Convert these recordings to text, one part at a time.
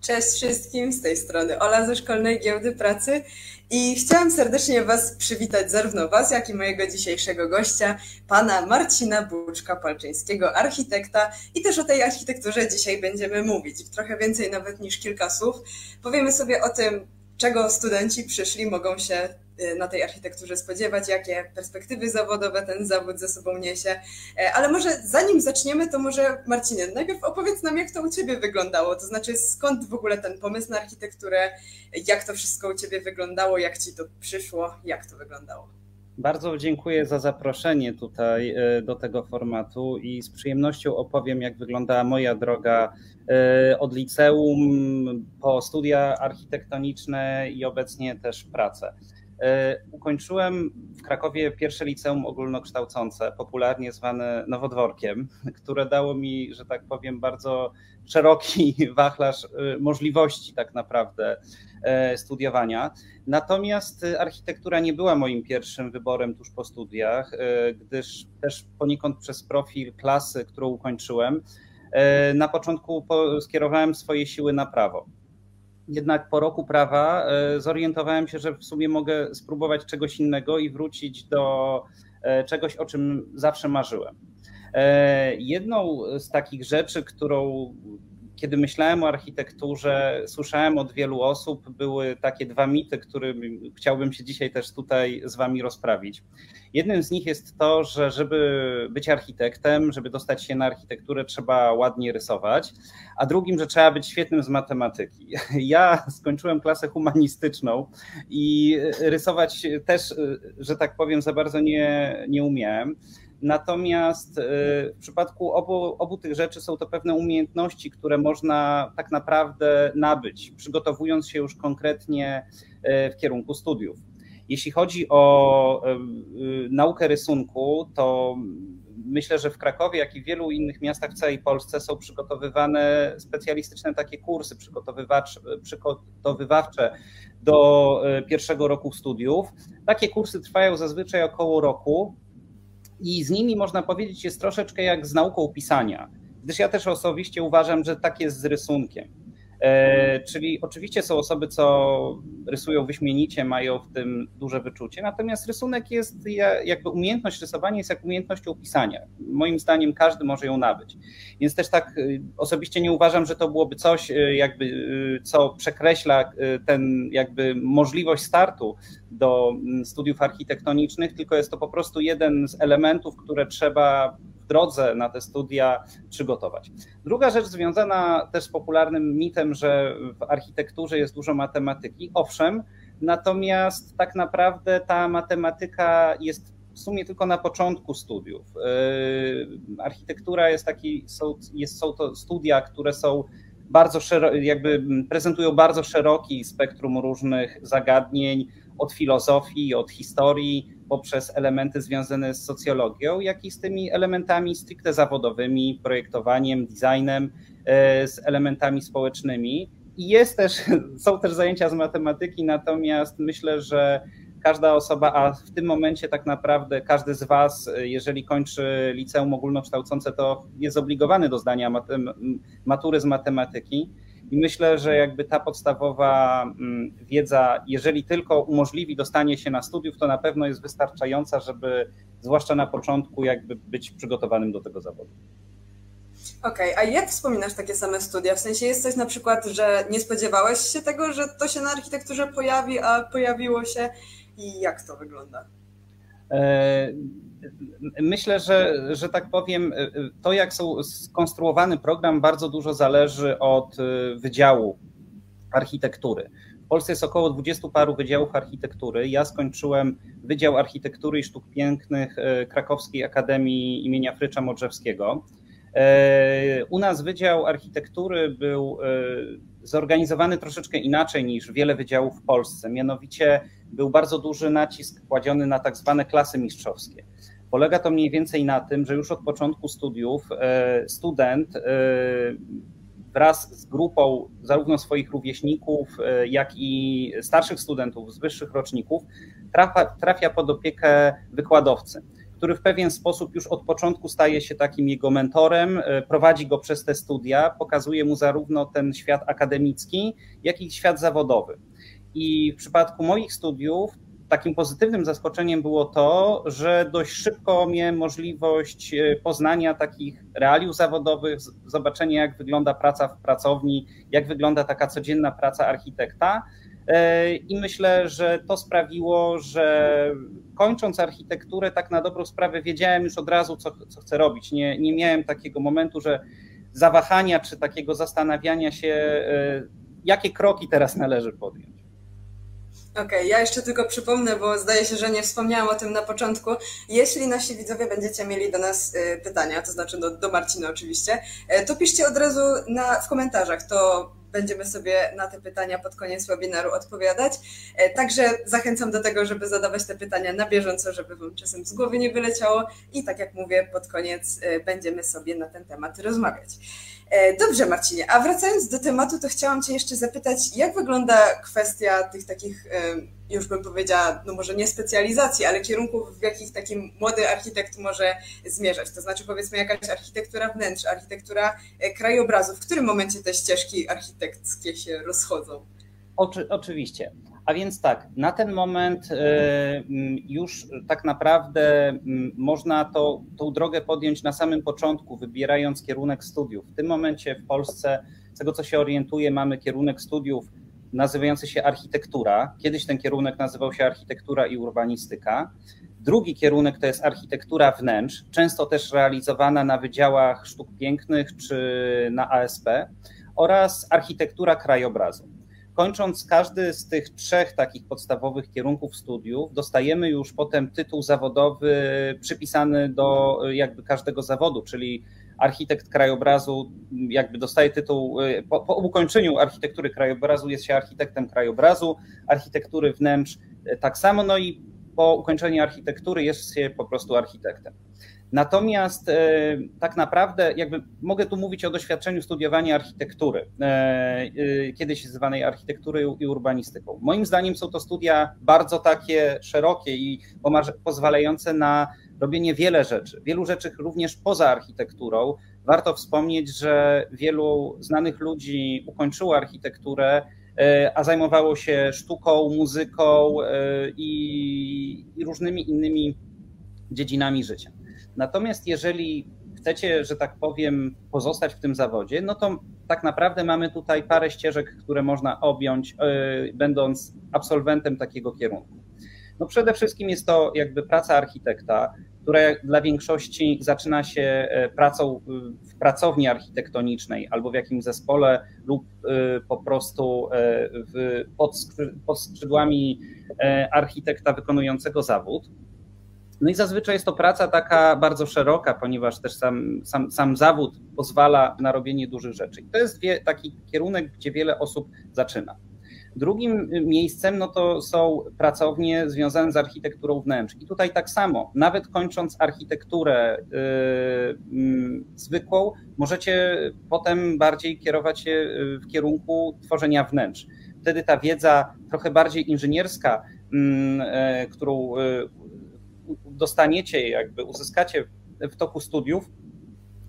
Cześć wszystkim, z tej strony Ola ze Szkolnej Giełdy Pracy i chciałam serdecznie Was przywitać, zarówno Was, jak i mojego dzisiejszego gościa, pana Marcina Buczka-Palczyńskiego, architekta i też o tej architekturze dzisiaj będziemy mówić. Trochę więcej nawet niż kilka słów. Powiemy sobie o tym, czego studenci przyszli mogą się y, na tej architekturze spodziewać, jakie perspektywy zawodowe ten zawód ze sobą niesie. E, ale może zanim zaczniemy, to może Marcinie, najpierw opowiedz nam, jak to u Ciebie wyglądało, to znaczy skąd w ogóle ten pomysł na architekturę, jak to wszystko u Ciebie wyglądało, jak Ci to przyszło, jak to wyglądało. Bardzo dziękuję za zaproszenie tutaj e, do tego formatu i z przyjemnością opowiem, jak wyglądała moja droga e, od liceum po studia architektoniczne i obecnie też pracę. E, ukończyłem w Krakowie pierwsze liceum ogólnokształcące, popularnie zwane nowodworkiem, które dało mi, że tak powiem, bardzo szeroki wachlarz możliwości tak naprawdę E, studiowania. Natomiast architektura nie była moim pierwszym wyborem tuż po studiach, e, gdyż też poniekąd przez profil klasy, którą ukończyłem, e, na początku skierowałem swoje siły na prawo. Jednak po roku prawa zorientowałem się, że w sumie mogę spróbować czegoś innego i wrócić do czegoś, o czym zawsze marzyłem. Jedną z takich rzeczy, którą kiedy myślałem o architekturze, słyszałem od wielu osób, były takie dwa mity, którymi chciałbym się dzisiaj też tutaj z Wami rozprawić. Jednym z nich jest to, że żeby być architektem, żeby dostać się na architekturę, trzeba ładnie rysować, a drugim, że trzeba być świetnym z matematyki. Ja skończyłem klasę humanistyczną i rysować też, że tak powiem, za bardzo nie, nie umiałem. Natomiast y, w przypadku obu, obu tych rzeczy są to pewne umiejętności, które można tak naprawdę nabyć, przygotowując się już konkretnie y, w kierunku studiów. Jeśli chodzi o y, naukę rysunku, to myślę, że w Krakowie, jak i w wielu innych miastach w całej Polsce są przygotowywane specjalistyczne takie kursy przygotowywawcze do pierwszego roku studiów. Takie kursy trwają zazwyczaj około roku i z nimi można powiedzieć jest troszeczkę jak z nauką pisania, gdyż ja też osobiście uważam, że tak jest z rysunkiem. E, czyli oczywiście są osoby, co rysują wyśmienicie, mają w tym duże wyczucie, natomiast rysunek jest, jakby umiejętność rysowania jest jak umiejętnością pisania. Moim zdaniem każdy może ją nabyć. Więc też tak y, osobiście nie uważam, że to byłoby coś, y, jakby, y, co przekreśla ten jakby możliwość startu do mm, studiów architektonicznych, tylko jest to po prostu jeden z elementów, które trzeba drodze na te studia przygotować. Druga rzecz związana też z popularnym mitem, że w architekturze jest dużo matematyki. Owszem, natomiast tak naprawdę ta matematyka jest w sumie tylko na początku studiów. Yy, architektura jest taki, są, jest, są to studia, które są bardzo szeroko, jakby prezentują bardzo szeroki spektrum różnych zagadnień, od filozofii, od historii, poprzez elementy związane z socjologią, jak i z tymi elementami stricte zawodowymi, projektowaniem, designem, e, z elementami społecznymi. I jest też, są też zajęcia z matematyki, natomiast myślę, że każda osoba, a w tym momencie tak naprawdę każdy z Was, jeżeli kończy liceum ogólnokształcące, to jest zobligowany do zdania matury z matematyki. I myślę, że jakby ta podstawowa mm, wiedza, jeżeli tylko umożliwi dostanie się na studiów, to na pewno jest wystarczająca, żeby zwłaszcza na początku jakby być przygotowanym do tego zawodu. Okej, okay, a jak wspominasz takie same studia? W sensie jest coś na przykład, że nie spodziewałeś się tego, że to się na architekturze pojawi, a pojawiło się i jak to wygląda? E Myślę, że, że tak powiem, to jak są skonstruowany program bardzo dużo zależy od wydziału architektury. W Polsce jest około 20 paru wydziałów architektury. Ja skończyłem Wydział Architektury i Sztuk Pięknych Krakowskiej Akademii imienia Frycza Modrzewskiego. U nas Wydział Architektury był zorganizowany troszeczkę inaczej niż wiele wydziałów w Polsce. Mianowicie był bardzo duży nacisk kładziony na tak zwane klasy mistrzowskie. Polega to mniej więcej na tym, że już od początku studiów e, student e, wraz z grupą zarówno swoich rówieśników, e, jak i starszych studentów z wyższych roczników trafia, trafia pod opiekę wykładowcy, który w pewien sposób już od początku staje się takim jego mentorem, prowadzi go przez te studia, pokazuje mu zarówno ten świat akademicki, jak i świat zawodowy. I w przypadku moich studiów takim pozytywnym zaskoczeniem było to, że dość szybko miałem możliwość e, poznania takich realiów zawodowych, zobaczenia, jak wygląda praca w pracowni, jak wygląda taka codzienna praca architekta. E, I myślę, że to sprawiło, że kończąc architekturę, tak na dobrą sprawę wiedziałem już od razu, co, co chcę robić. Nie, nie miałem takiego momentu, że zawahania czy takiego zastanawiania się, e, jakie kroki teraz należy podjąć. Okej, okay, ja jeszcze tylko przypomnę, bo zdaje się, że nie wspomniałam o tym na początku. Jeśli nasi widzowie będziecie mieli do nas y, pytania, to znaczy do, do oczywiście, y, to piszcie od razu na, w komentarzach. To będziemy sobie na te pytania pod koniec webinaru odpowiadać. Y, także zachęcam do tego, żeby zadawać te pytania na bieżąco, żeby Wam czasem z głowy nie wyleciało i tak jak mówię, pod koniec będziemy sobie na ten temat rozmawiać. E, dobrze, Marcinie, a wracając do tematu, to chciałam Cię jeszcze zapytać, jak wygląda kwestia tych takich, e, już bym powiedziała, no może nie specjalizacji, ale kierunków, w jakich taki młody architekt może zmierzać? To znaczy, powiedzmy, jakaś architektura wnętrz, architektura e, krajobrazu. W którym momencie te ścieżki architektowskie się rozchodzą? Oczy, oczywiście. A więc tak, na ten moment e, już tak naprawdę można to, tą drogę podjąć na samym początku, wybierając kierunek studiów. W tym momencie w Polsce, z tego co się orientuję, mamy kierunek studiów nazywający się architektura. Kiedyś ten kierunek nazywał się architektura i urbanistyka. Drugi kierunek to jest architektura wnętrz, często też realizowana na wydziałach sztuk pięknych czy na ASP oraz architektura krajobrazu. Kończąc każdy z tych trzech takich podstawowych kierunków studiów, dostajemy już potem tytuł zawodowy przypisany do jakby każdego zawodu, czyli architekt krajobrazu jakby dostaje tytuł, po, po ukończeniu architektury krajobrazu jest się architektem krajobrazu, architektury wnętrz tak samo, no i po ukończeniu architektury jest się po prostu architektem. Natomiast e, tak naprawdę, jakby mogę tu mówić o doświadczeniu studiowania architektury, e, e, kiedyś zwanej architektury i urbanistyką. Moim zdaniem są to studia bardzo takie szerokie i pozwalające na robienie wiele rzeczy, wielu rzeczy również poza architekturą. Warto wspomnieć, że wielu znanych ludzi ukończyło architekturę, a zajmowało się sztuką, muzyką i, i różnymi innymi dziedzinami życia. Natomiast jeżeli chcecie, że tak powiem, pozostać w tym zawodzie, no to tak naprawdę mamy tutaj parę ścieżek, które można objąć, yy, będąc absolwentem takiego kierunku. No przede wszystkim jest to jakby praca architekta, która dla większości zaczyna się e, pracą w pracowni architektonicznej albo w jakimś zespole lub e, po prostu pod skrzydłami architekta wykonującego zawód. No i zazwyczaj jest to praca taka bardzo szeroka, ponieważ też sam, sam, sam zawód pozwala na robienie dużych rzeczy. I to jest wie, taki kierunek, gdzie wiele osób zaczyna. Drugim miejscem no to są pracownie związane z architekturą wnętrz. I tutaj tak samo, nawet kończąc architekturę yy, zwykłą, możecie potem bardziej kierować się y, w kierunku tworzenia wnętrz. Wtedy ta wiedza trochę bardziej inżynierska, yy, którą yy, dostaniecie, jakby uzyskacie w toku studiów,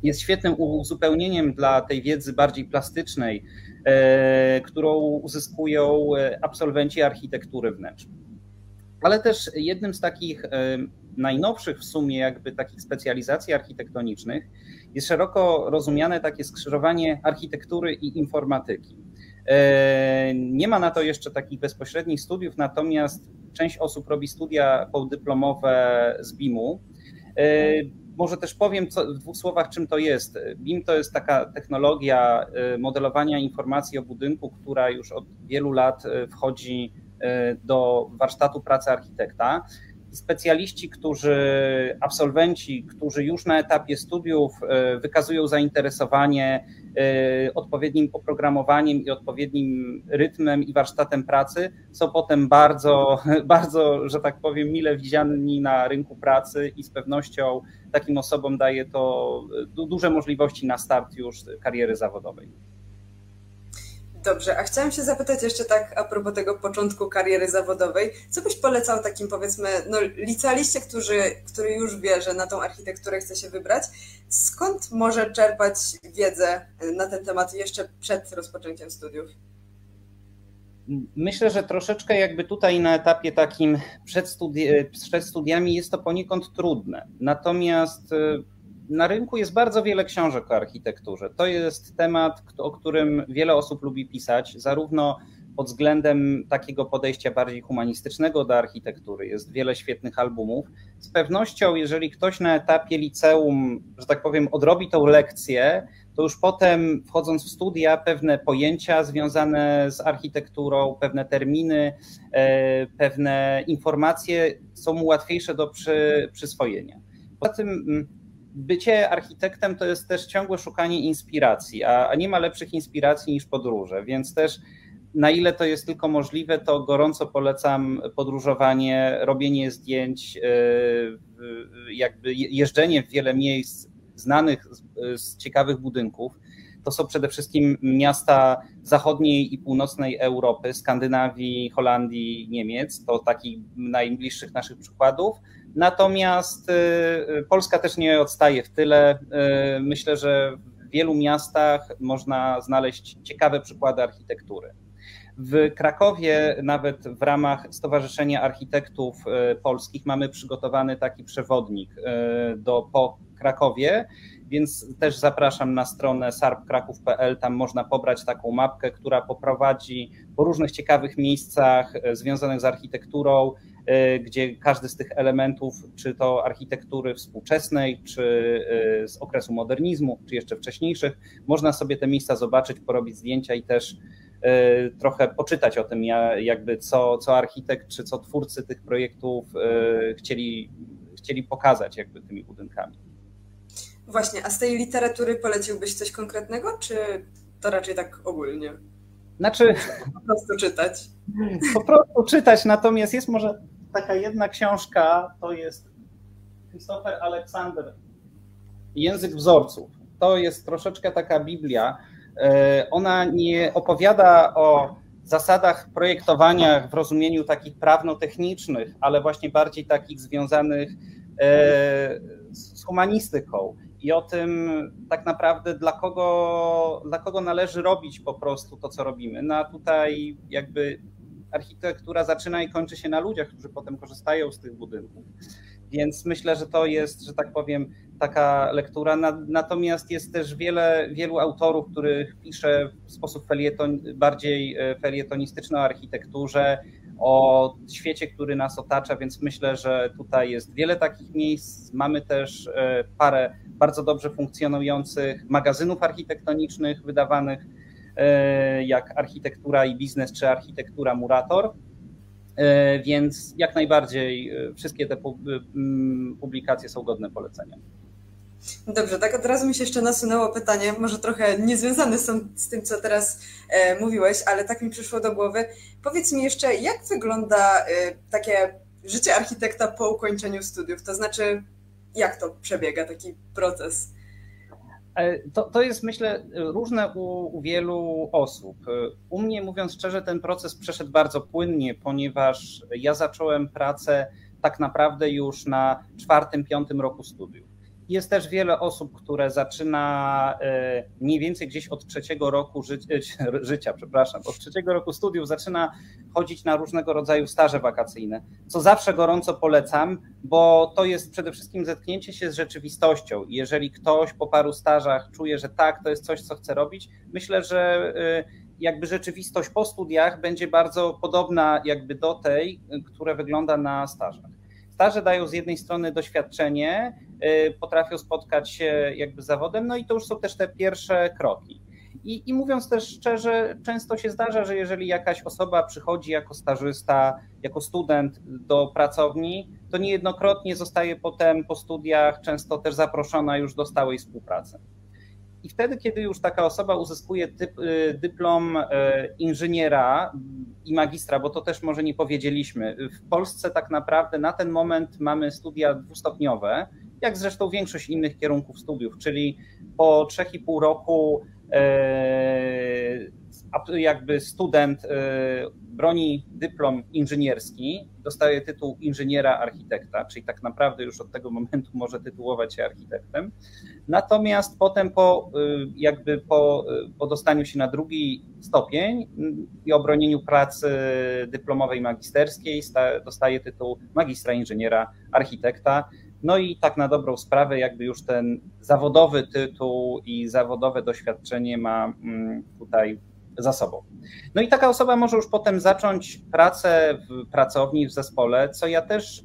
jest świetnym uzupełnieniem dla tej wiedzy bardziej plastycznej, e, którą uzyskują e, absolwenci architektury wnętrz. Ale też jednym z takich e, najnowszych w sumie jakby takich specjalizacji architektonicznych jest szeroko rozumiane takie skrzyżowanie architektury i informatyki. Nie ma na to jeszcze takich bezpośrednich studiów, natomiast część osób robi studia podyplomowe z BIM-u. E, może też powiem co, w dwóch słowach, czym to jest. BIM to jest taka technologia e, modelowania informacji o budynku, która już od wielu lat e, wchodzi do warsztatu pracy architekta specjaliści, którzy, absolwenci, którzy już na etapie studiów e, wykazują zainteresowanie e, odpowiednim oprogramowaniem i odpowiednim rytmem i warsztatem pracy, są potem bardzo, bardzo, że tak powiem, mile widziani na rynku pracy i z pewnością takim osobom daje to duże możliwości na start już kariery zawodowej. Dobrze, a chciałam się zapytać jeszcze tak a propos tego początku kariery zawodowej. Co byś polecał takim powiedzmy, no licealiście, który, który już wie, że na tą architekturę chce się wybrać, skąd może czerpać wiedzę na ten temat jeszcze przed rozpoczęciem studiów? Myślę, że troszeczkę jakby tutaj na etapie takim przed, studi przed studiami jest to poniekąd trudne. Natomiast y, na rynku jest bardzo wiele książek o architekturze. To jest temat, o którym wiele osób lubi pisać, zarówno pod względem takiego podejścia bardziej humanistycznego do architektury. Jest wiele świetnych albumów. Z pewnością, jeżeli ktoś na etapie liceum, że tak powiem, odrobi tą lekcję, to już potem wchodząc w studia, pewne pojęcia związane z architekturą, pewne terminy, e, pewne informacje są mu łatwiejsze do przy, przyswojenia. Poza tym mm, bycie architektem to jest też ciągłe szukanie inspiracji, a, nie ma lepszych inspiracji niż podróże, więc też na ile to jest tylko możliwe, to gorąco polecam podróżowanie, robienie zdjęć, e, jakby jeżdżenie w wiele miejsc znanych z ciekawych budynków. To są przede wszystkim miasta zachodniej i północnej Europy, Skandynawii, Holandii, Niemiec. To takich najbliższych naszych przykładów. Natomiast y, y, Polska też nie odstaje w tyle. Y, myślę, że w wielu miastach można znaleźć ciekawe przykłady architektury. W Krakowie, nawet w ramach Stowarzyszenia Architektów Polskich, mamy przygotowany taki przewodnik do, po Krakowie, więc też zapraszam na stronę sarpkraków.pl. Tam można pobrać taką mapkę, która poprowadzi po różnych ciekawych miejscach związanych z architekturą, gdzie każdy z tych elementów, czy to architektury współczesnej, czy e, z okresu modernizmu, czy jeszcze wcześniejszych, można sobie te miejsca zobaczyć, porobić zdjęcia i też e, trochę poczytać o tym, jakby co, co architekt, czy co twórcy tych projektów chcieli, chcieli pokazać jakby tymi budynkami. Właśnie, a z tej literatury poleciłbyś coś konkretnego, czy to raczej tak ogólnie? Znaczy. Po prostu czytać. Po prostu czytać, natomiast jest może taka jedna książka, to jest Christopher Alexander, Język wzorców. To jest troszeczkę taka Biblia. E, ona nie opowiada o zasadach projektowania w rozumieniu takich prawno-technicznych, ale właśnie bardziej takich związanych e, z humanistyką i o tym tak naprawdę dla kogo, dla kogo należy robić po prostu to, co robimy. No a tutaj jakby architektura zaczyna i kończy się na ludziach, którzy potem korzystają z tych budynków. Więc myślę, że to jest, że tak powiem, taka lektura. Natomiast jest też wiele, wielu autorów, których pisze w sposób felieton, bardziej e, felietonistyczny o architekturze, o świecie, który nas otacza, więc myślę, że tutaj jest wiele takich miejsc. Mamy też e, parę bardzo dobrze funkcjonujących magazynów architektonicznych wydawanych jak architektura i biznes, czy architektura Murator. E, więc jak najbardziej e, wszystkie te publikacje są godne polecenia. Dobrze, tak od razu mi się jeszcze nasunęło pytanie, może trochę niezwiązane są z tym, co teraz e, mówiłeś, ale tak mi przyszło do głowy. Powiedz mi jeszcze, jak wygląda e, takie życie architekta po ukończeniu studiów? To znaczy, jak to przebiega taki proces? E, to, to jest, myślę, różne u, u, wielu osób. U mnie, mówiąc szczerze, ten proces przeszedł bardzo płynnie, ponieważ ja zacząłem pracę tak naprawdę już na czwartym, piątym roku studiów. Jest też wiele osób, które zaczyna e, mniej więcej gdzieś od trzeciego roku ży e, życia, przepraszam, od trzeciego roku studiów zaczyna chodzić na różnego rodzaju staże wakacyjne, co zawsze gorąco polecam, bo to jest przede wszystkim zetknięcie się z rzeczywistością. Jeżeli ktoś po paru stażach czuje, że tak, to jest coś, co chce robić, myślę, że e, jakby rzeczywistość po studiach będzie bardzo podobna jakby do tej, która wygląda na stażach. Staże dają z jednej strony doświadczenie, y, potrafią spotkać się jakby z zawodem, no i to już są też te pierwsze kroki. I, I, mówiąc też szczerze, często się zdarza, że jeżeli jakaś osoba przychodzi jako stażysta, jako student do pracowni, to niejednokrotnie zostaje potem po studiach często też zaproszona już do stałej współpracy. I wtedy, kiedy już taka osoba uzyskuje y, dyplom y, inżyniera i magistra, bo to też może nie powiedzieliśmy, w Polsce tak naprawdę na ten moment mamy studia dwustopniowe, jak zresztą większość innych kierunków studiów, czyli po 3,5 roku jakby student broni dyplom inżynierski, dostaje tytuł inżyniera architekta, czyli tak naprawdę już od tego momentu może tytułować się architektem. Natomiast potem po, jakby po, po dostaniu się na drugi stopień i obronieniu pracy dyplomowej magisterskiej dostaje tytuł magistra inżyniera architekta. No i tak na dobrą sprawę, jakby już ten zawodowy tytuł i zawodowe doświadczenie ma mm, tutaj za sobą. No i taka osoba może już potem zacząć pracę w pracowni, w zespole, co ja też,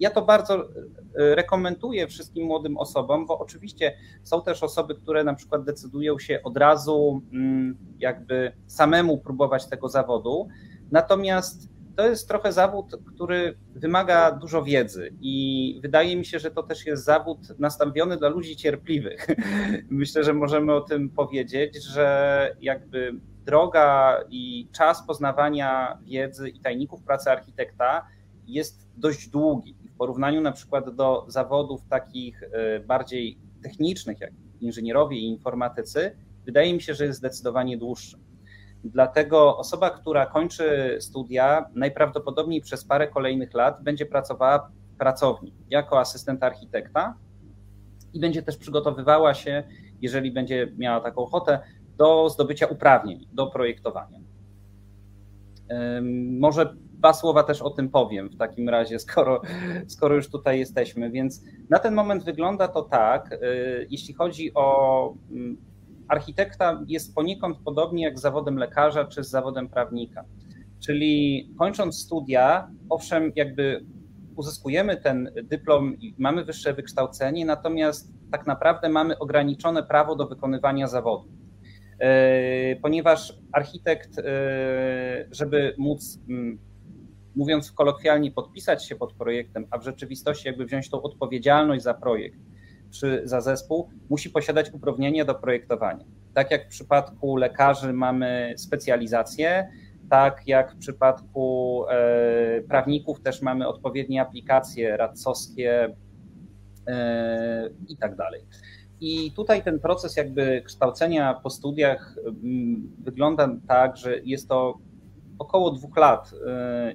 ja to bardzo e, rekomenduję wszystkim młodym osobom, bo oczywiście są też osoby, które na przykład decydują się od razu mm, jakby samemu próbować tego zawodu, natomiast to jest trochę zawód, który wymaga dużo wiedzy i wydaje mi się, że to też jest zawód nastawiony dla ludzi cierpliwych. Myślę, że możemy o tym powiedzieć, że jakby droga i czas poznawania wiedzy i tajników pracy architekta jest dość długi. W porównaniu na przykład do zawodów takich e, bardziej technicznych, jak inżynierowie i informatycy, wydaje mi się, że jest zdecydowanie dłuższy. Dlatego osoba, która kończy studia, najprawdopodobniej przez parę kolejnych lat będzie pracowała w pracowni jako asystent architekta i będzie też przygotowywała się, jeżeli będzie miała taką ochotę, do zdobycia uprawnień do projektowania. Może dwa słowa też o tym powiem w takim razie, skoro, skoro już tutaj jesteśmy. Więc na ten moment wygląda to tak, y, jeśli chodzi o mm, architekta jest poniekąd podobnie jak z zawodem lekarza czy z zawodem prawnika. Czyli kończąc studia, owszem, jakby uzyskujemy ten dyplom i mamy wyższe wykształcenie, natomiast tak naprawdę mamy ograniczone prawo do wykonywania zawodu. E, ponieważ architekt, e, żeby móc, mówiąc kolokwialnie, podpisać się pod projektem, a w rzeczywistości jakby wziąć tą odpowiedzialność za projekt, czy za zespół, musi posiadać uprawnienia do projektowania. Tak jak w przypadku lekarzy mamy specjalizację, tak jak w przypadku e, prawników też mamy odpowiednie aplikacje radcowskie i tak dalej. I tutaj ten proces jakby kształcenia po studiach mm, wygląda tak, że jest to około dwóch lat y,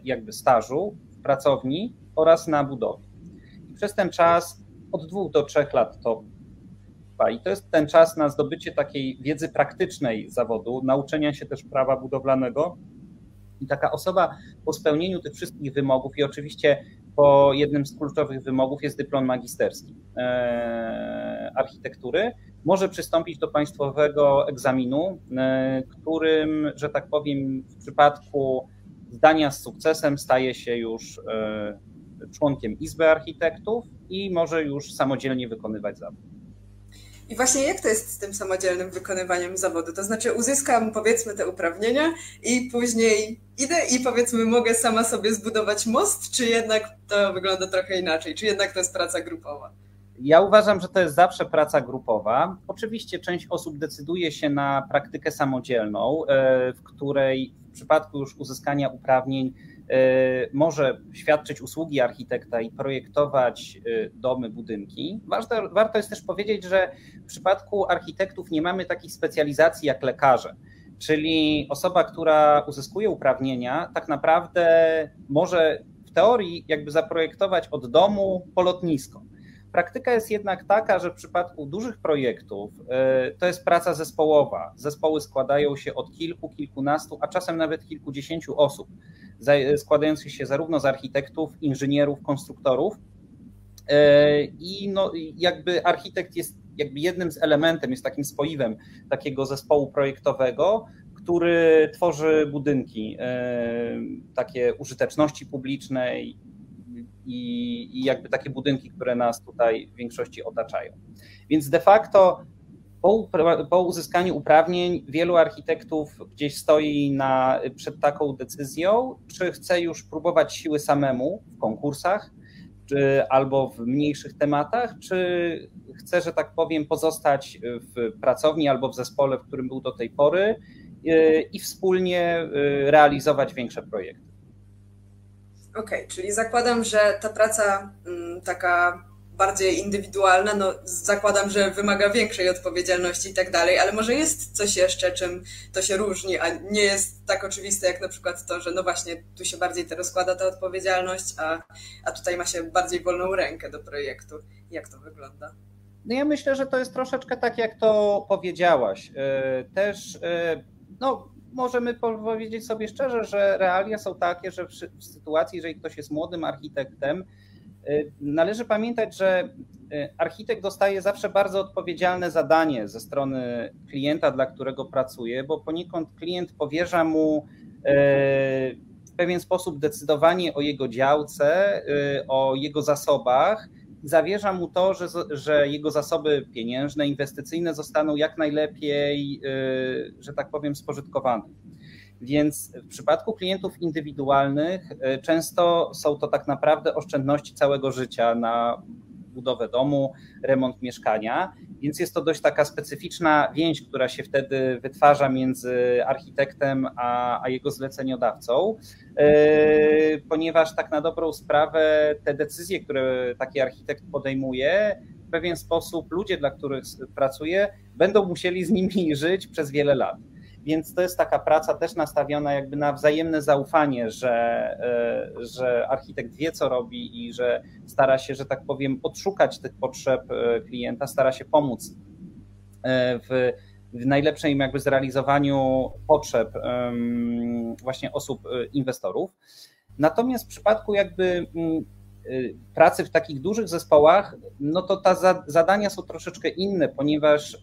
jakby stażu w pracowni oraz na budowie. I przez ten czas od dwóch do trzech lat to trwa. I to jest ten czas na zdobycie takiej wiedzy praktycznej zawodu, nauczenia się też prawa budowlanego. I taka osoba po spełnieniu tych wszystkich wymogów i oczywiście po jednym z kluczowych wymogów jest dyplom magisterski e, architektury. Może przystąpić do państwowego egzaminu, e, którym, że tak powiem, w przypadku zdania z sukcesem staje się już e, członkiem Izby Architektów i może już samodzielnie wykonywać zawód. I właśnie jak to jest z tym samodzielnym wykonywaniem zawodu? To znaczy uzyskam powiedzmy te uprawnienia i później idę i powiedzmy mogę sama sobie zbudować most, czy jednak to wygląda trochę inaczej? Czy jednak to jest praca grupowa? Ja uważam, że to jest zawsze praca grupowa. Oczywiście część osób decyduje się na praktykę samodzielną, e, w której w przypadku już uzyskania uprawnień może świadczyć usługi architekta i projektować e, domy, budynki. Warto, warto jest też powiedzieć, że w przypadku architektów nie mamy takich specjalizacji jak lekarze. Czyli osoba, która uzyskuje uprawnienia, tak naprawdę może w teorii jakby zaprojektować od domu po lotnisko. Praktyka jest jednak taka, że w przypadku dużych projektów e, to jest praca zespołowa. Zespoły składają się od kilku, kilkunastu, a czasem nawet kilkudziesięciu osób składających się zarówno z architektów, inżynierów, konstruktorów. E, I no, jakby architekt jest jakby jednym z elementem, jest takim spoiwem takiego zespołu projektowego, który tworzy budynki e, takie użyteczności publicznej i, i jakby takie budynki, które nas tutaj w większości otaczają. Więc de facto po, po, uzyskaniu uprawnień wielu architektów gdzieś stoi na, przed taką decyzją, czy chce już próbować siły samemu w konkursach, czy, albo w mniejszych tematach, czy chce, że tak powiem, pozostać w pracowni albo w zespole, w którym był do tej pory y, i wspólnie y, realizować większe projekty. Okej, okay, czyli zakładam, że ta praca mm, taka bardziej indywidualna, no zakładam, że wymaga większej odpowiedzialności i tak dalej, ale może jest coś jeszcze, czym to się różni, a nie jest tak oczywiste jak na przykład to, że no właśnie tu się bardziej to rozkłada ta odpowiedzialność, a, a tutaj ma się bardziej wolną rękę do projektu. Jak to wygląda? No ja myślę, że to jest troszeczkę tak, jak to powiedziałaś. E, też, e, no, możemy powiedzieć sobie szczerze, że realia są takie, że w sytuacji, jeżeli ktoś jest młodym architektem, e, należy pamiętać, że architekt dostaje zawsze bardzo odpowiedzialne zadanie ze strony klienta, dla którego pracuje, bo poniekąd klient powierza mu w pewien sposób decydowanie o jego działce, o jego zasobach zawierza mu to, że, że jego zasoby pieniężne, inwestycyjne zostaną jak najlepiej, y, że tak powiem, spożytkowane. Więc w przypadku klientów indywidualnych y, często są to tak naprawdę oszczędności całego życia na budowę domu, remont mieszkania, więc jest to dość taka specyficzna więź, która się wtedy wytwarza między architektem a, a jego zleceniodawcą, e, ponieważ tak na dobrą sprawę te decyzje, które taki architekt podejmuje, w pewien sposób ludzie, dla których pracuje, będą musieli z nimi żyć przez wiele lat. Więc to jest taka praca też nastawiona jakby na wzajemne zaufanie, że, e, że architekt wie, co robi i że stara się, że tak powiem, odszukać tych potrzeb e, klienta, stara się pomóc e, w, w najlepszym jakby zrealizowaniu potrzeb właśnie osób, inwestorów. Natomiast w przypadku jakby mm, pracy w takich dużych zespołach, no to te zadania są troszeczkę inne, ponieważ y,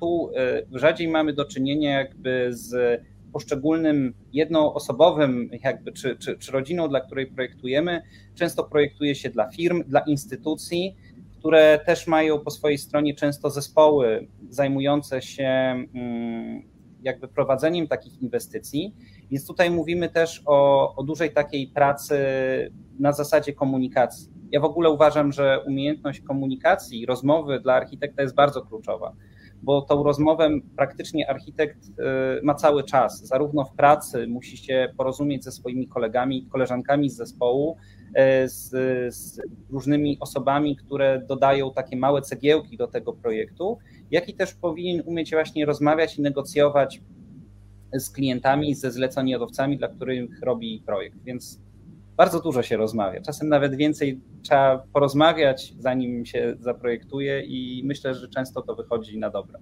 tu y, rzadziej mamy do czynienia jakby z poszczególnym jednoosobowym jakby, czy, czy, czy rodziną, dla której projektujemy. Często projektuje się dla firm, dla instytucji, które też mają po swojej stronie często zespoły zajmujące się mm, jakby prowadzeniem takich inwestycji. Więc tutaj mówimy też o, o dużej takiej pracy na zasadzie komunikacji. Ja w ogóle uważam, że umiejętność komunikacji, rozmowy dla architekta jest bardzo kluczowa, bo tą rozmowę praktycznie architekt y, ma cały czas. Zarówno w pracy musi się porozumieć ze swoimi kolegami, koleżankami z zespołu, y, z, z różnymi osobami, które dodają takie małe cegiełki do tego projektu, jak i też powinien umieć właśnie rozmawiać i negocjować z klientami, ze zleceniodawcami, dla których robi projekt. Więc bardzo dużo się rozmawia. Czasem nawet więcej trzeba porozmawiać, zanim się zaprojektuje, i myślę, że często to wychodzi na dobre.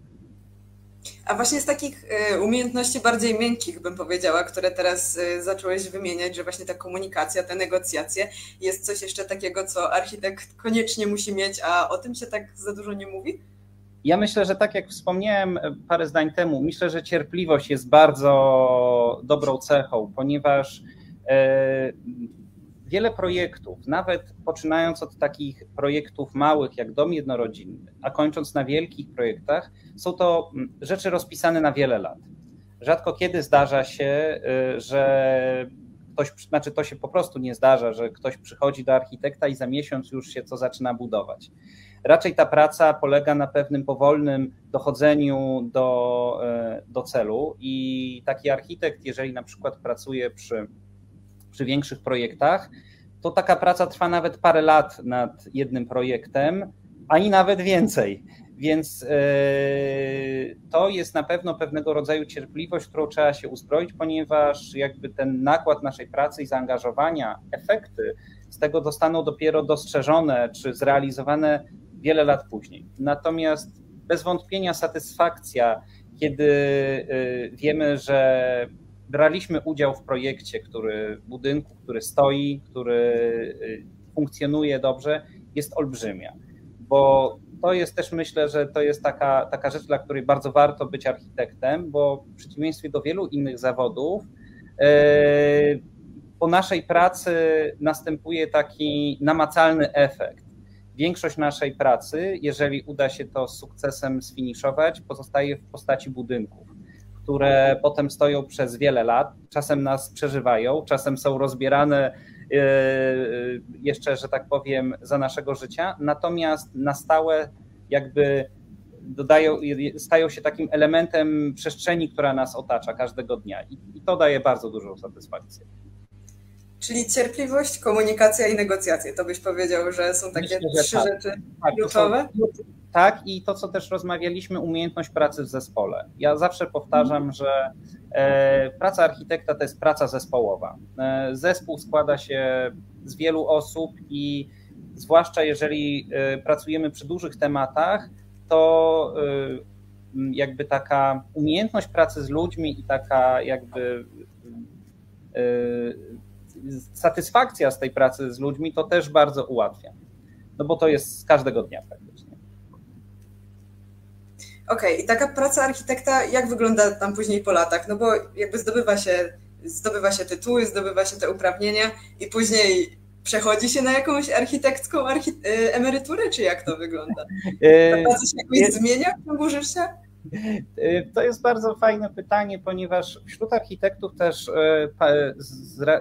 A właśnie z takich y, umiejętności bardziej miękkich, bym powiedziała, które teraz y, zacząłeś wymieniać, że właśnie ta komunikacja, te negocjacje, jest coś jeszcze takiego, co architekt koniecznie musi mieć, a o tym się tak za dużo nie mówi? Ja myślę, że tak jak wspomniałem parę zdań temu, myślę, że cierpliwość jest bardzo dobrą cechą, ponieważ e, wiele projektów, nawet poczynając od takich projektów małych jak dom jednorodzinny, a kończąc na wielkich projektach, są to mm, rzeczy rozpisane na wiele lat. Rzadko kiedy zdarza się, y, że ktoś, znaczy to się po prostu nie zdarza, że ktoś przychodzi do architekta i za miesiąc już się co zaczyna budować. Raczej ta praca polega na pewnym powolnym dochodzeniu do, y, do celu i taki architekt, jeżeli na przykład pracuje przy przy większych projektach, to taka praca trwa nawet parę lat nad jednym projektem, ani nawet więcej. Więc e, to jest na pewno pewnego rodzaju cierpliwość, którą trzeba się uzbroić, ponieważ jakby ten nakład naszej pracy i zaangażowania, efekty z tego zostaną dopiero dostrzeżone czy zrealizowane wiele lat później. Natomiast bez wątpienia satysfakcja, kiedy e, wiemy, że braliśmy udział w projekcie, który budynku, który stoi, który y, funkcjonuje dobrze, jest olbrzymia. Bo to jest też myślę, że to jest taka, taka rzecz, dla której bardzo warto być architektem, bo w przeciwieństwie do wielu innych zawodów, y, po naszej pracy następuje taki namacalny efekt. Większość naszej pracy, jeżeli uda się to z sukcesem sfiniszować, pozostaje w postaci budynków które potem stoją przez wiele lat, czasem nas przeżywają, czasem są rozbierane e, jeszcze, że tak powiem, za naszego życia, natomiast na stałe jakby dodają, stają się takim elementem przestrzeni, która nas otacza każdego dnia i, i to daje bardzo dużą satysfakcję. Czyli cierpliwość, komunikacja i negocjacje. To byś powiedział, że są takie Myślę, trzy tak. rzeczy tak, kluczowe? Tak, i to, co też rozmawialiśmy, umiejętność pracy w zespole. Ja zawsze powtarzam, mhm. że e, praca architekta to jest praca zespołowa. E, zespół składa się z wielu osób i zwłaszcza jeżeli e, pracujemy przy dużych tematach, to jakby taka umiejętność pracy z ludźmi i taka jakby satysfakcja z tej pracy z ludźmi to też bardzo ułatwia. No bo to jest z każdego dnia praktycznie. Okej, okay, i taka praca architekta, jak wygląda tam później po latach? No bo jakby zdobywa się, zdobywa się tytuły, zdobywa się te uprawnienia i później przechodzi się na jakąś architekcką archi- y, emeryturę, czy jak to wygląda? Ta praca się jakoś zmienia w ciągu życia? Y, to jest bardzo fajne pytanie, ponieważ wśród architektów też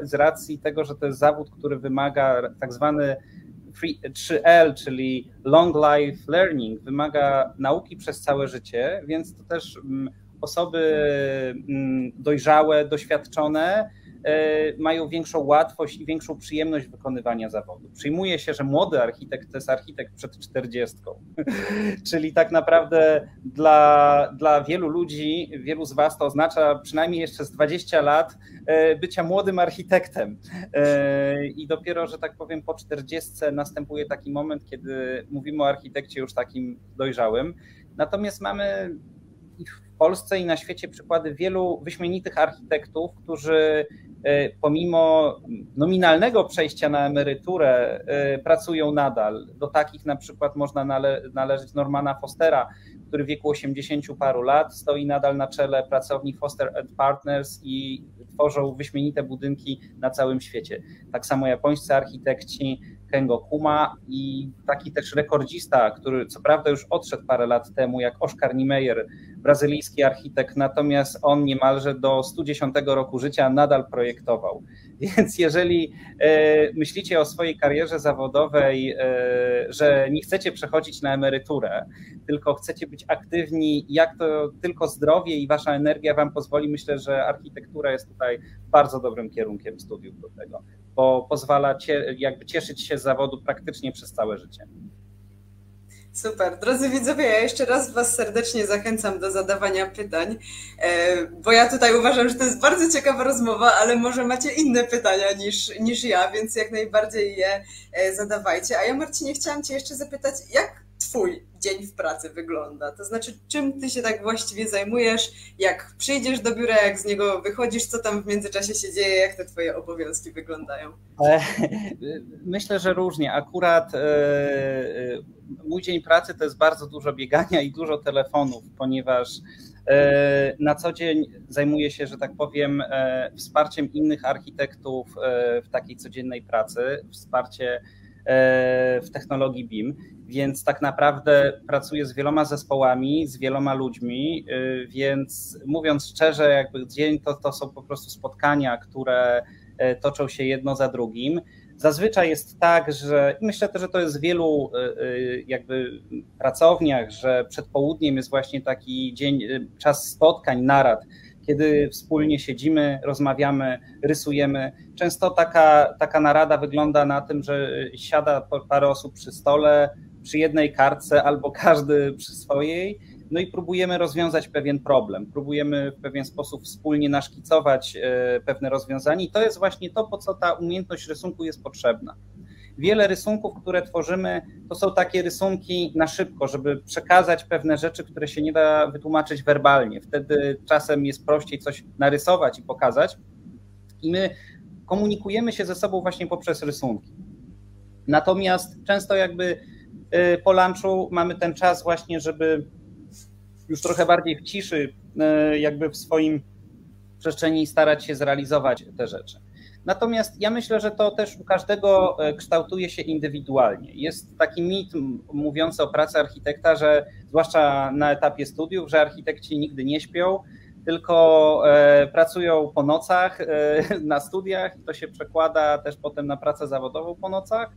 z racji tego, że to jest zawód, który wymaga tak zwany 3L, czyli Long Life Learning, wymaga nauki przez całe życie, więc to też mm, osoby mm, dojrzałe, doświadczone mają większą łatwość i większą przyjemność wykonywania zawodu. Przyjmuje się, że młody architekt to jest architekt przed czterdziestką. Czyli tak naprawdę dla, dla wielu ludzi, wielu z Was to oznacza przynajmniej jeszcze z 20 lat e, bycia młodym architektem. E, I dopiero, że tak powiem, po czterdziestce następuje taki moment, kiedy mówimy o architekcie już takim dojrzałym. Natomiast mamy w Polsce i na świecie przykłady wielu wyśmienitych architektów, którzy E, pomimo nominalnego przejścia na emeryturę, e, pracują nadal. Do takich na przykład można nale należeć Normana Fostera, który w wieku 80 paru lat stoi nadal na czele pracowni Foster Partners i tworzą wyśmienite budynki na całym świecie. Tak samo japońscy architekci Kengo Kuma i taki też rekordzista, który co prawda już odszedł parę lat temu, jak Oskar Niemeyer, brazylijski architekt, natomiast on niemalże do 110 roku życia nadal projektował. Więc jeżeli e, myślicie o swojej karierze zawodowej, e, że nie chcecie przechodzić na emeryturę, tylko chcecie być aktywni, jak to tylko zdrowie i wasza energia wam pozwoli, myślę, że architektura jest tutaj bardzo dobrym kierunkiem studiów do tego, bo pozwala jakby cieszyć się z zawodu praktycznie przez całe życie. Super. Drodzy widzowie, ja jeszcze raz Was serdecznie zachęcam do zadawania pytań, e, bo ja tutaj uważam, że to jest bardzo ciekawa rozmowa, ale może macie inne pytania niż, niż ja, więc jak najbardziej je e, zadawajcie. A ja, Marcinie, chciałam Cię jeszcze zapytać, jak Twój dzień w pracy wygląda? To znaczy, czym Ty się tak właściwie zajmujesz? Jak przyjdziesz do biura, jak z niego wychodzisz, co tam w międzyczasie się dzieje, jak te Twoje obowiązki wyglądają? E, myślę, że różnie. Akurat e, e, mój dzień pracy to jest bardzo dużo biegania i dużo telefonów, ponieważ na co dzień zajmuję się, że tak powiem, wsparciem innych architektów w takiej codziennej pracy, wsparcie w technologii BIM więc tak naprawdę pracuję z wieloma zespołami, z wieloma ludźmi, y, więc mówiąc szczerze, jakby dzień to, to są po prostu spotkania, które y, toczą się jedno za drugim. Zazwyczaj jest tak, że myślę też, że to jest w wielu y, jakby pracowniach, że przed południem jest właśnie taki dzień, czas spotkań, narad, kiedy wspólnie siedzimy, rozmawiamy, rysujemy. Często taka, taka narada wygląda na tym, że siada parę osób przy stole, przy jednej kartce albo każdy przy swojej, no i próbujemy rozwiązać pewien problem, próbujemy w pewien sposób wspólnie naszkicować e, pewne rozwiązanie i to jest właśnie to, po co ta umiejętność rysunku jest potrzebna. Wiele rysunków, które tworzymy, to są takie rysunki na szybko, żeby przekazać pewne rzeczy, które się nie da wytłumaczyć werbalnie. Wtedy czasem jest prościej coś narysować i pokazać. I my komunikujemy się ze sobą właśnie poprzez rysunki. Natomiast często jakby po lunchu mamy ten czas właśnie, żeby już trochę bardziej w ciszy, y, jakby w swoim przestrzeni starać się zrealizować te rzeczy. Natomiast ja myślę, że to też u każdego y, kształtuje się indywidualnie. Jest taki mit mówiący o pracy architekta, że zwłaszcza na etapie studiów, że architekci nigdy nie śpią, tylko pracują po nocach na studiach i to się przekłada też potem na pracę zawodową po nocach.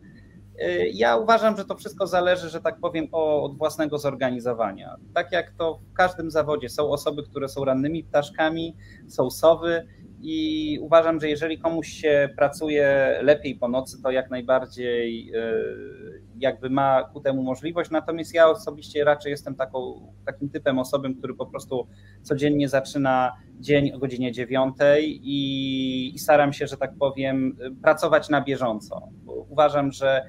Ja uważam, że to wszystko zależy, że tak powiem, od własnego zorganizowania. Tak jak to w każdym zawodzie są osoby, które są rannymi ptaszkami, są sowy i uważam, że jeżeli komuś się pracuje lepiej po nocy, to jak najbardziej jakby ma ku temu możliwość. Natomiast ja osobiście raczej jestem taką, takim typem osoby, który po prostu codziennie zaczyna dzień o godzinie dziewiątej i, i staram się, że tak powiem, pracować na bieżąco. Uważam, że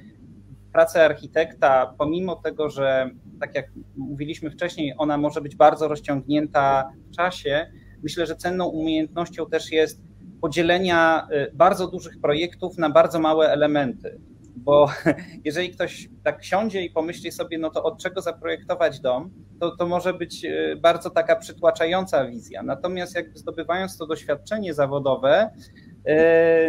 praca architekta, pomimo tego, że tak jak mówiliśmy wcześniej, ona może być bardzo rozciągnięta w czasie, myślę, że cenną umiejętnością też jest podzielenia y, bardzo dużych projektów na bardzo małe elementy. Bo jeżeli ktoś tak siądzie i pomyśli sobie, no to od czego zaprojektować dom, to, to może być y, bardzo taka przytłaczająca wizja. Natomiast jakby zdobywając to doświadczenie zawodowe,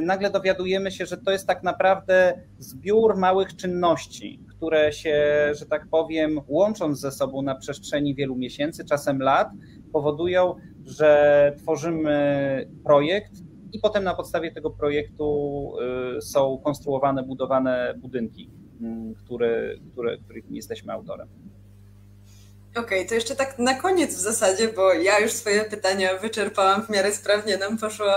nagle dowiadujemy się, że to jest tak naprawdę zbiór małych czynności, które się, że tak powiem, łącząc ze sobą na przestrzeni wielu miesięcy, czasem lat, powodują, że tworzymy projekt i potem na podstawie tego projektu y, są konstruowane, budowane budynki, mm, które, które, których jesteśmy autorem. Okej, okay, to jeszcze tak na koniec w zasadzie, bo ja już swoje pytania wyczerpałam w miarę sprawnie, nam poszło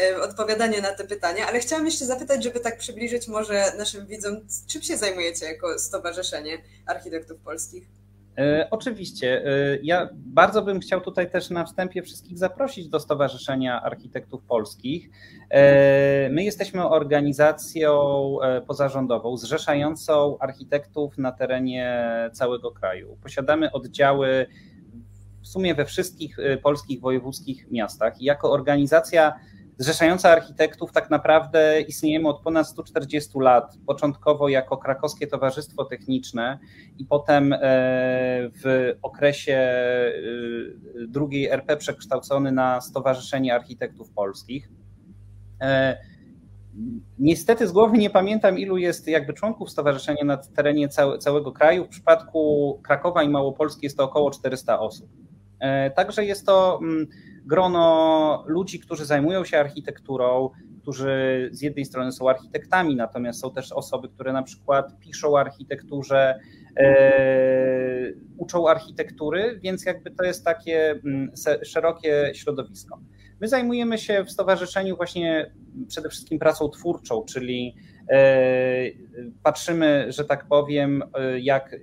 e, odpowiadanie na te pytania, ale chciałam jeszcze zapytać, żeby tak przybliżyć może naszym widzom, czym się zajmujecie jako Stowarzyszenie Architektów Polskich? E, oczywiście. E, ja bardzo bym chciał tutaj też na wstępie wszystkich zaprosić do Stowarzyszenia Architektów Polskich. E, my jesteśmy organizacją pozarządową zrzeszającą architektów na terenie całego kraju. Posiadamy oddziały w sumie we wszystkich polskich wojewódzkich miastach. Jako organizacja zrzeszająca architektów tak naprawdę istniejemy od ponad 140 lat. Początkowo jako Krakowskie Towarzystwo Techniczne i potem e, w okresie e, drugiej RP przekształcony na Stowarzyszenie Architektów Polskich. E, niestety z głowy nie pamiętam, ilu jest jakby członków stowarzyszenia na terenie całego kraju. W przypadku Krakowa i Małopolski jest to około 400 osób. Także jest to mm, grono ludzi, którzy zajmują się architekturą, którzy z jednej strony są architektami, natomiast są też osoby, które na przykład piszą o architekturze, e, uczą architektury, więc jakby to jest takie mm, szerokie środowisko. My zajmujemy się w stowarzyszeniu właśnie przede wszystkim pracą twórczą, czyli e, patrzymy, że tak powiem, e, jak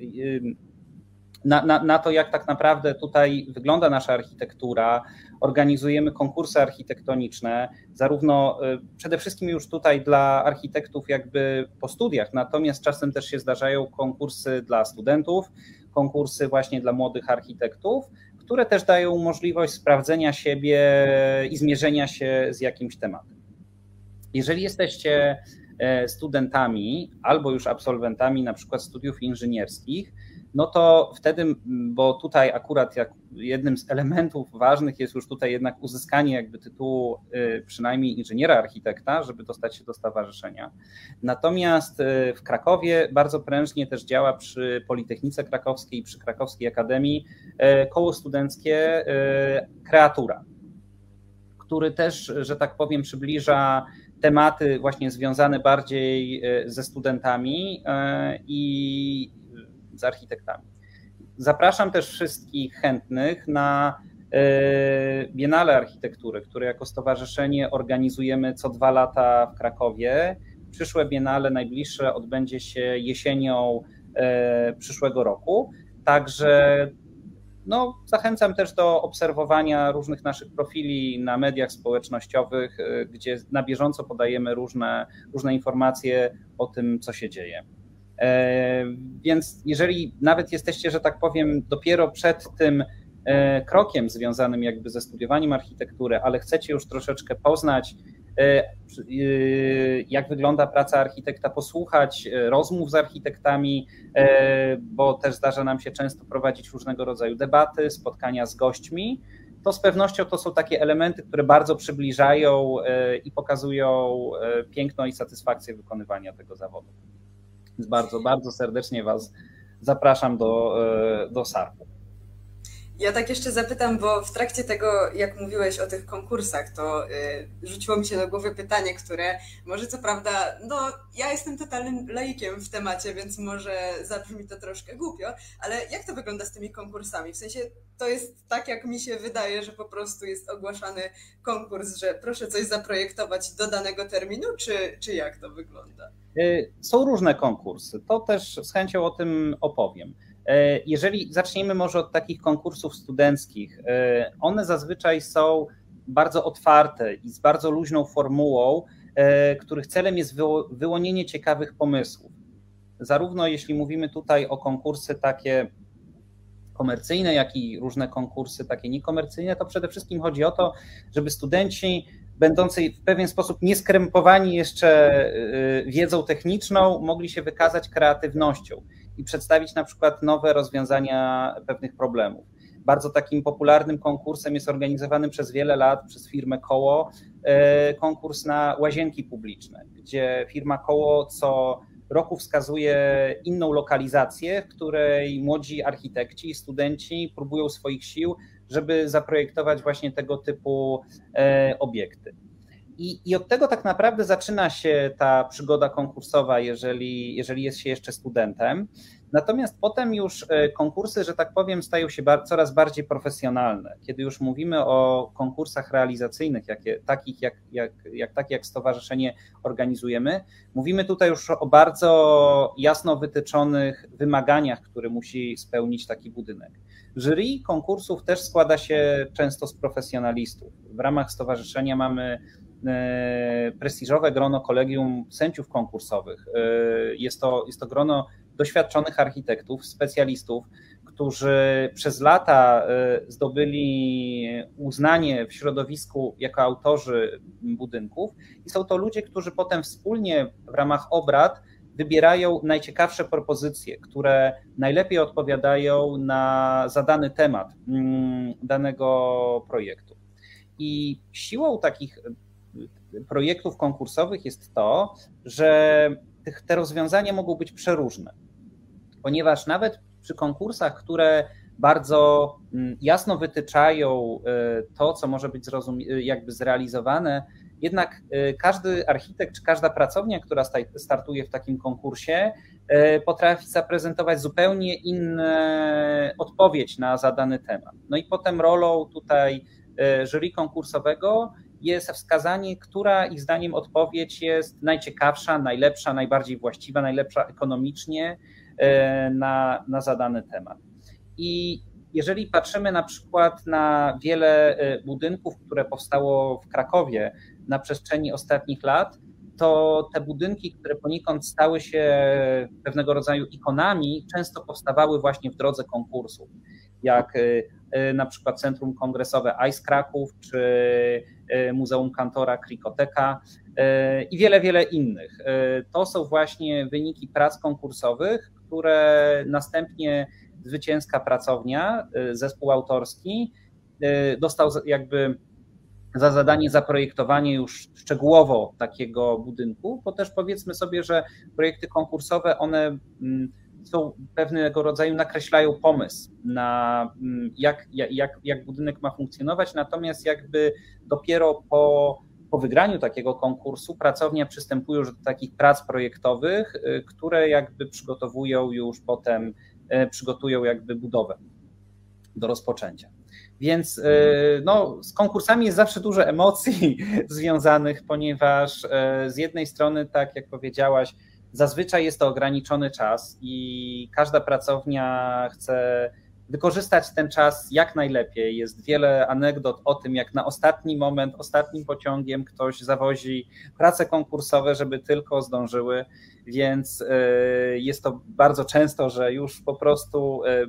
na, na, na, to, jak tak naprawdę tutaj wygląda nasza architektura. Organizujemy konkursy architektoniczne, zarówno y, przede wszystkim już tutaj dla architektów, jakby po studiach, natomiast czasem też się zdarzają konkursy dla studentów, konkursy właśnie dla młodych architektów, które też dają możliwość sprawdzenia siebie i zmierzenia się z jakimś tematem. Jeżeli jesteście e, studentami albo już absolwentami na przykład studiów inżynierskich, no to wtedy, bo tutaj akurat jak jednym z elementów ważnych jest już tutaj jednak uzyskanie jakby tytułu y, przynajmniej inżyniera architekta, żeby dostać się do stowarzyszenia. Natomiast y, w Krakowie bardzo prężnie też działa przy Politechnice Krakowskiej i przy Krakowskiej Akademii y, koło studenckie Kreatura, który też, że tak powiem, przybliża tematy właśnie związane bardziej ze studentami i z architektami. Zapraszam też wszystkich chętnych na e, Biennale Architektury, które jako stowarzyszenie organizujemy co dwa lata w Krakowie. Przyszłe Biennale najbliższe odbędzie się jesienią e, przyszłego roku. Także no, zachęcam też do obserwowania różnych naszych profili na mediach społecznościowych, e, gdzie na bieżąco podajemy różne, różne informacje o tym, co się dzieje. E, więc jeżeli nawet jesteście, że tak powiem, dopiero przed tym e, krokiem związanym jakby ze studiowaniem architektury, ale chcecie już troszeczkę poznać, e, jak wygląda praca architekta, posłuchać rozmów z architektami, bo też zdarza nam się często prowadzić różnego rodzaju debaty, spotkania z gośćmi, to z pewnością to są takie elementy, które bardzo przybliżają i pokazują piękno i satysfakcję wykonywania tego zawodu. Więc bardzo, bardzo serdecznie Was zapraszam do, e, do SARP-u. Ja tak jeszcze zapytam, bo w trakcie tego, jak mówiłeś o tych konkursach, to y, rzuciło mi się do głowy pytanie, które może co prawda, no ja jestem totalnym laikiem w temacie, więc może zabrzmi to troszkę głupio, ale jak to wygląda z tymi konkursami? W sensie to jest tak, jak mi się wydaje, że po prostu jest ogłaszany konkurs, że proszę coś zaprojektować do danego terminu, czy, czy jak to wygląda? Y, są różne konkursy, to też z chęcią o tym opowiem. E, jeżeli zaczniemy może od takich konkursów studenckich, e, one zazwyczaj są bardzo otwarte i z bardzo luźną formułą, e, których celem jest wyłonienie ciekawych pomysłów. Zarówno jeśli mówimy tutaj o konkursy takie komercyjne, jak i różne konkursy takie niekomercyjne, to przede wszystkim chodzi o to, żeby studenci będący w pewien sposób nieskrępowani jeszcze wiedzą techniczną, mogli się wykazać kreatywnością i przedstawić na przykład nowe rozwiązania pewnych problemów. Bardzo takim popularnym konkursem jest organizowany przez wiele lat przez firmę Koło e, konkurs na łazienki publiczne, gdzie firma Koło co roku wskazuje inną lokalizację, w której młodzi architekci i studenci próbują swoich sił, żeby zaprojektować właśnie tego typu e, obiekty. I, I, od tego tak naprawdę zaczyna się ta przygoda konkursowa, jeżeli, jeżeli jest się jeszcze studentem. Natomiast potem już e, konkursy, że tak powiem, stają się bar coraz bardziej profesjonalne. Kiedy już mówimy o konkursach realizacyjnych, jakie, takich jak, jak, jak takie jak stowarzyszenie organizujemy, mówimy tutaj już o bardzo jasno wytyczonych wymaganiach, które musi spełnić taki budynek. Jury konkursów też składa się często z profesjonalistów. W ramach stowarzyszenia mamy prestiżowe grono kolegium sędziów konkursowych. E, jest to, jest to grono doświadczonych architektów, specjalistów, którzy przez lata e, zdobyli uznanie w środowisku jako autorzy budynków i są to ludzie, którzy potem wspólnie w ramach obrad wybierają najciekawsze propozycje, które najlepiej odpowiadają na zadany temat mm, danego projektu. I siłą takich projektów konkursowych jest to, że te rozwiązania mogą być przeróżne, ponieważ nawet przy konkursach, które bardzo mm, jasno wytyczają e, to, co może być jakby zrealizowane, jednak e, każdy architekt czy każda pracownia, która startuje w takim konkursie, potrafi zaprezentować zupełnie inną odpowiedź na zadany temat. No i potem rolą tutaj jury konkursowego jest wskazanie, która ich zdaniem odpowiedź jest najciekawsza, najlepsza, najbardziej właściwa, najlepsza ekonomicznie e, na, na zadany temat. I jeżeli patrzymy na przykład na wiele e, budynków, które powstało w Krakowie na przestrzeni ostatnich lat, to te budynki, które poniekąd stały się pewnego rodzaju ikonami, często powstawały właśnie w drodze konkursów, jak e, na przykład Centrum Kongresowe ICE Kraków, czy E, Muzeum Kantora, Krikoteka i wiele, wiele innych. To są właśnie wyniki prac konkursowych, które następnie zwycięska pracownia, zespół autorski dostał jakby za zadanie zaprojektowanie już szczegółowo takiego budynku, bo też powiedzmy sobie, że projekty konkursowe, one mm, są pewnego rodzaju, nakreślają pomysł na mm, jak, jak, jak budynek ma funkcjonować, natomiast jakby dopiero po, po wygraniu takiego konkursu pracownia przystępuje już do takich prac projektowych, y, które jakby przygotowują już potem, y, przygotują jakby budowę do rozpoczęcia. Więc y, no, z konkursami jest zawsze dużo emocji związanych, ponieważ z jednej strony, tak jak powiedziałaś, Zazwyczaj jest to ograniczony czas i każda pracownia chce wykorzystać ten czas jak najlepiej. Jest wiele anegdot o tym, jak na ostatni moment, ostatnim pociągiem ktoś zawozi prace konkursowe, żeby tylko zdążyły, więc e, jest to bardzo często, że już po prostu e,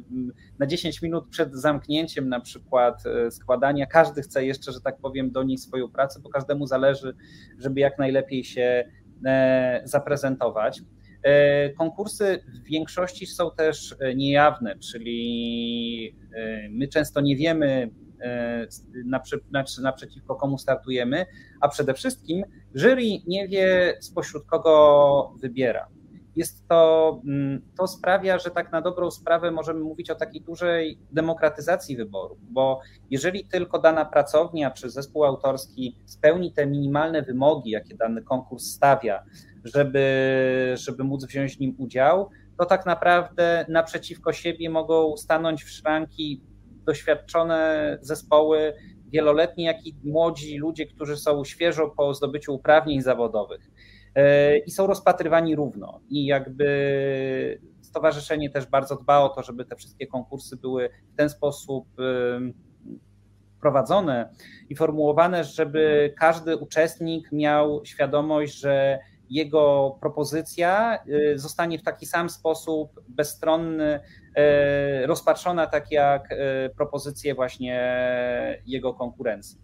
na 10 minut przed zamknięciem na przykład e, składania, każdy chce jeszcze, że tak powiem, do niej swoją pracę, bo każdemu zależy, żeby jak najlepiej się zaprezentować. E, konkursy w większości są też e, niejawne, czyli my często nie wiemy, naprzeciwko komu startujemy, a przede wszystkim jury nie wie spośród kogo wybiera. Jest to, mm, to sprawia, że tak na dobrą sprawę możemy mówić o takiej dużej demokratyzacji wyboru, bo jeżeli tylko dana pracownia czy zespół autorski spełni te minimalne wymogi, jakie dany konkurs stawia, żeby, żeby móc wziąć w nim udział, to tak naprawdę naprzeciwko siebie mogą stanąć w szranki doświadczone zespoły wieloletnie, jak i młodzi ludzie, którzy są świeżo po zdobyciu uprawnień zawodowych i są rozpatrywani równo. I jakby stowarzyszenie też bardzo dba o to, żeby te wszystkie konkursy były w ten sposób prowadzone i formułowane, żeby każdy uczestnik miał świadomość, że jego propozycja y, zostanie w taki sam sposób bezstronny y, rozpatrzona, tak jak y, propozycje właśnie jego konkurencji.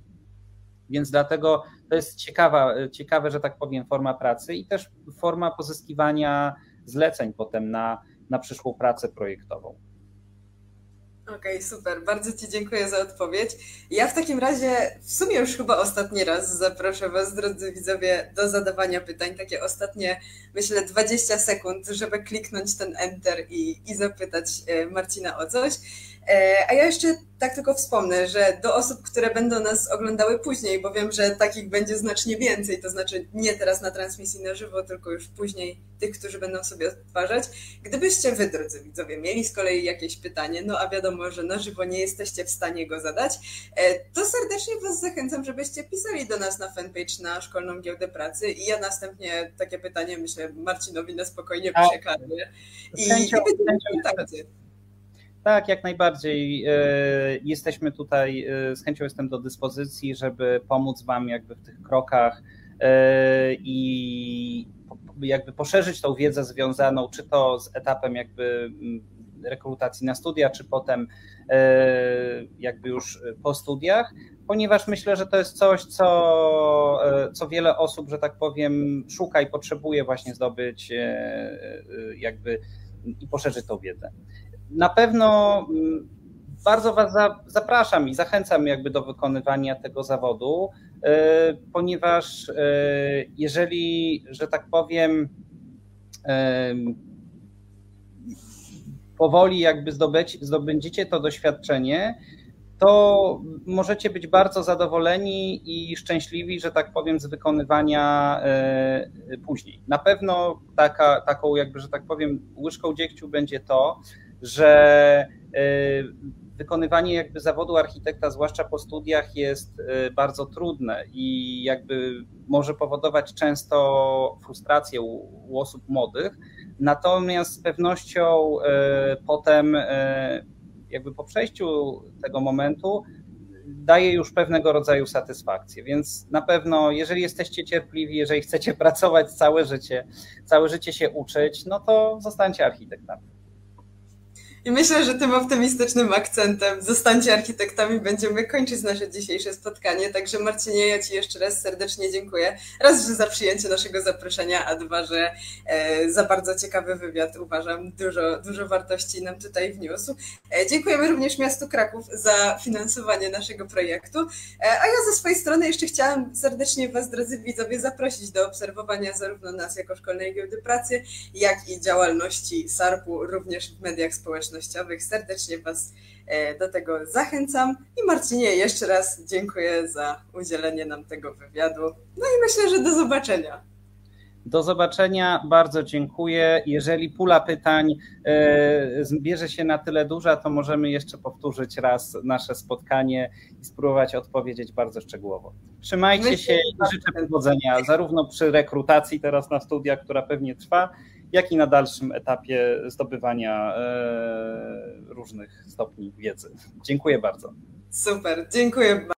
Więc dlatego to jest ciekawa, ciekawe, że tak powiem, forma pracy i też forma pozyskiwania zleceń potem na, na przyszłą pracę projektową. Okej, okay, super. Bardzo Ci dziękuję za odpowiedź. Ja w takim razie w sumie już chyba ostatni raz zaproszę Was, drodzy widzowie, do zadawania pytań. Takie ostatnie, myślę, 20 sekund, żeby kliknąć ten enter i, i zapytać e, Marcina o coś. E, a ja jeszcze tak tylko wspomnę, że do osób, które będą nas oglądały później, bo wiem, że takich będzie znacznie więcej, to znaczy nie teraz na transmisji na żywo, tylko już później tych, którzy będą sobie odtwarzać. Gdybyście wy, drodzy widzowie, mieli z kolei jakieś pytanie, no a wiadomo, że na żywo nie jesteście w stanie go zadać, e, to serdecznie was zachęcam, żebyście pisali do nas na fanpage na Szkolną Giełdę Pracy i ja następnie takie pytanie, myślę, Marcinowi na spokojnie przekażę. I, i będziemy w kontakcie. Tak, jak najbardziej. E, jesteśmy tutaj, e, z chęcią jestem do dyspozycji, żeby pomóc Wam jakby w tych krokach e, i jakby poszerzyć tą wiedzę związaną, czy to z etapem jakby mm, rekrutacji na studia, czy potem jakby już po studiach, ponieważ myślę, że to jest coś, co, co wiele osób, że tak powiem, szuka i potrzebuje właśnie zdobyć jakby i poszerzyć tą wiedzę na pewno mm, bardzo Was zapraszam i zachęcam jakby do wykonywania tego zawodu, e, ponieważ e, jeżeli, że tak powiem, e, powoli jakby zdobędziecie to doświadczenie, to możecie być bardzo zadowoleni i szczęśliwi, że tak powiem, z wykonywania później. Na pewno taka, taką jakby, że tak powiem, łyżką dziegciu będzie to, że y, wykonywanie jakby zawodu architekta, zwłaszcza po studiach, jest y, bardzo trudne i jakby może powodować często frustrację u, u osób młodych. Natomiast z pewnością y, potem, jakby po przejściu tego momentu, daje już pewnego rodzaju satysfakcję. Więc na pewno, jeżeli jesteście cierpliwi, jeżeli chcecie pracować całe życie, całe życie się uczyć, no to zostańcie architektami. I myślę, że tym optymistycznym akcentem zostańcie architektami będziemy kończyć nasze dzisiejsze spotkanie. Także Marcinie, ja Ci jeszcze raz serdecznie dziękuję. Raz, że za przyjęcie naszego zaproszenia, a dwa, że e, za bardzo ciekawy wywiad uważam. Dużo, dużo wartości nam tutaj wniósł. E, dziękujemy również miastu Kraków za finansowanie naszego projektu. E, a ja ze swojej strony jeszcze chciałam serdecznie Was, drodzy widzowie, zaprosić do obserwowania zarówno nas jako Szkolnej Giełdy Pracy, jak i działalności SARP-u również w mediach społecznościowych społecznościowych. Serdecznie Was e, do tego zachęcam. I Marcinie, jeszcze raz dziękuję za udzielenie nam tego wywiadu. No i myślę, że do zobaczenia. Do zobaczenia, bardzo dziękuję. Jeżeli pula pytań e, zbierze się na tyle duża, to możemy jeszcze powtórzyć raz nasze spotkanie i spróbować odpowiedzieć bardzo szczegółowo. Trzymajcie się i życzę powodzenia zarówno przy rekrutacji teraz na studia, która pewnie trwa, jak i na dalszym etapie zdobywania e, różnych stopni wiedzy. Dziękuję bardzo. Super, dziękuję bardzo.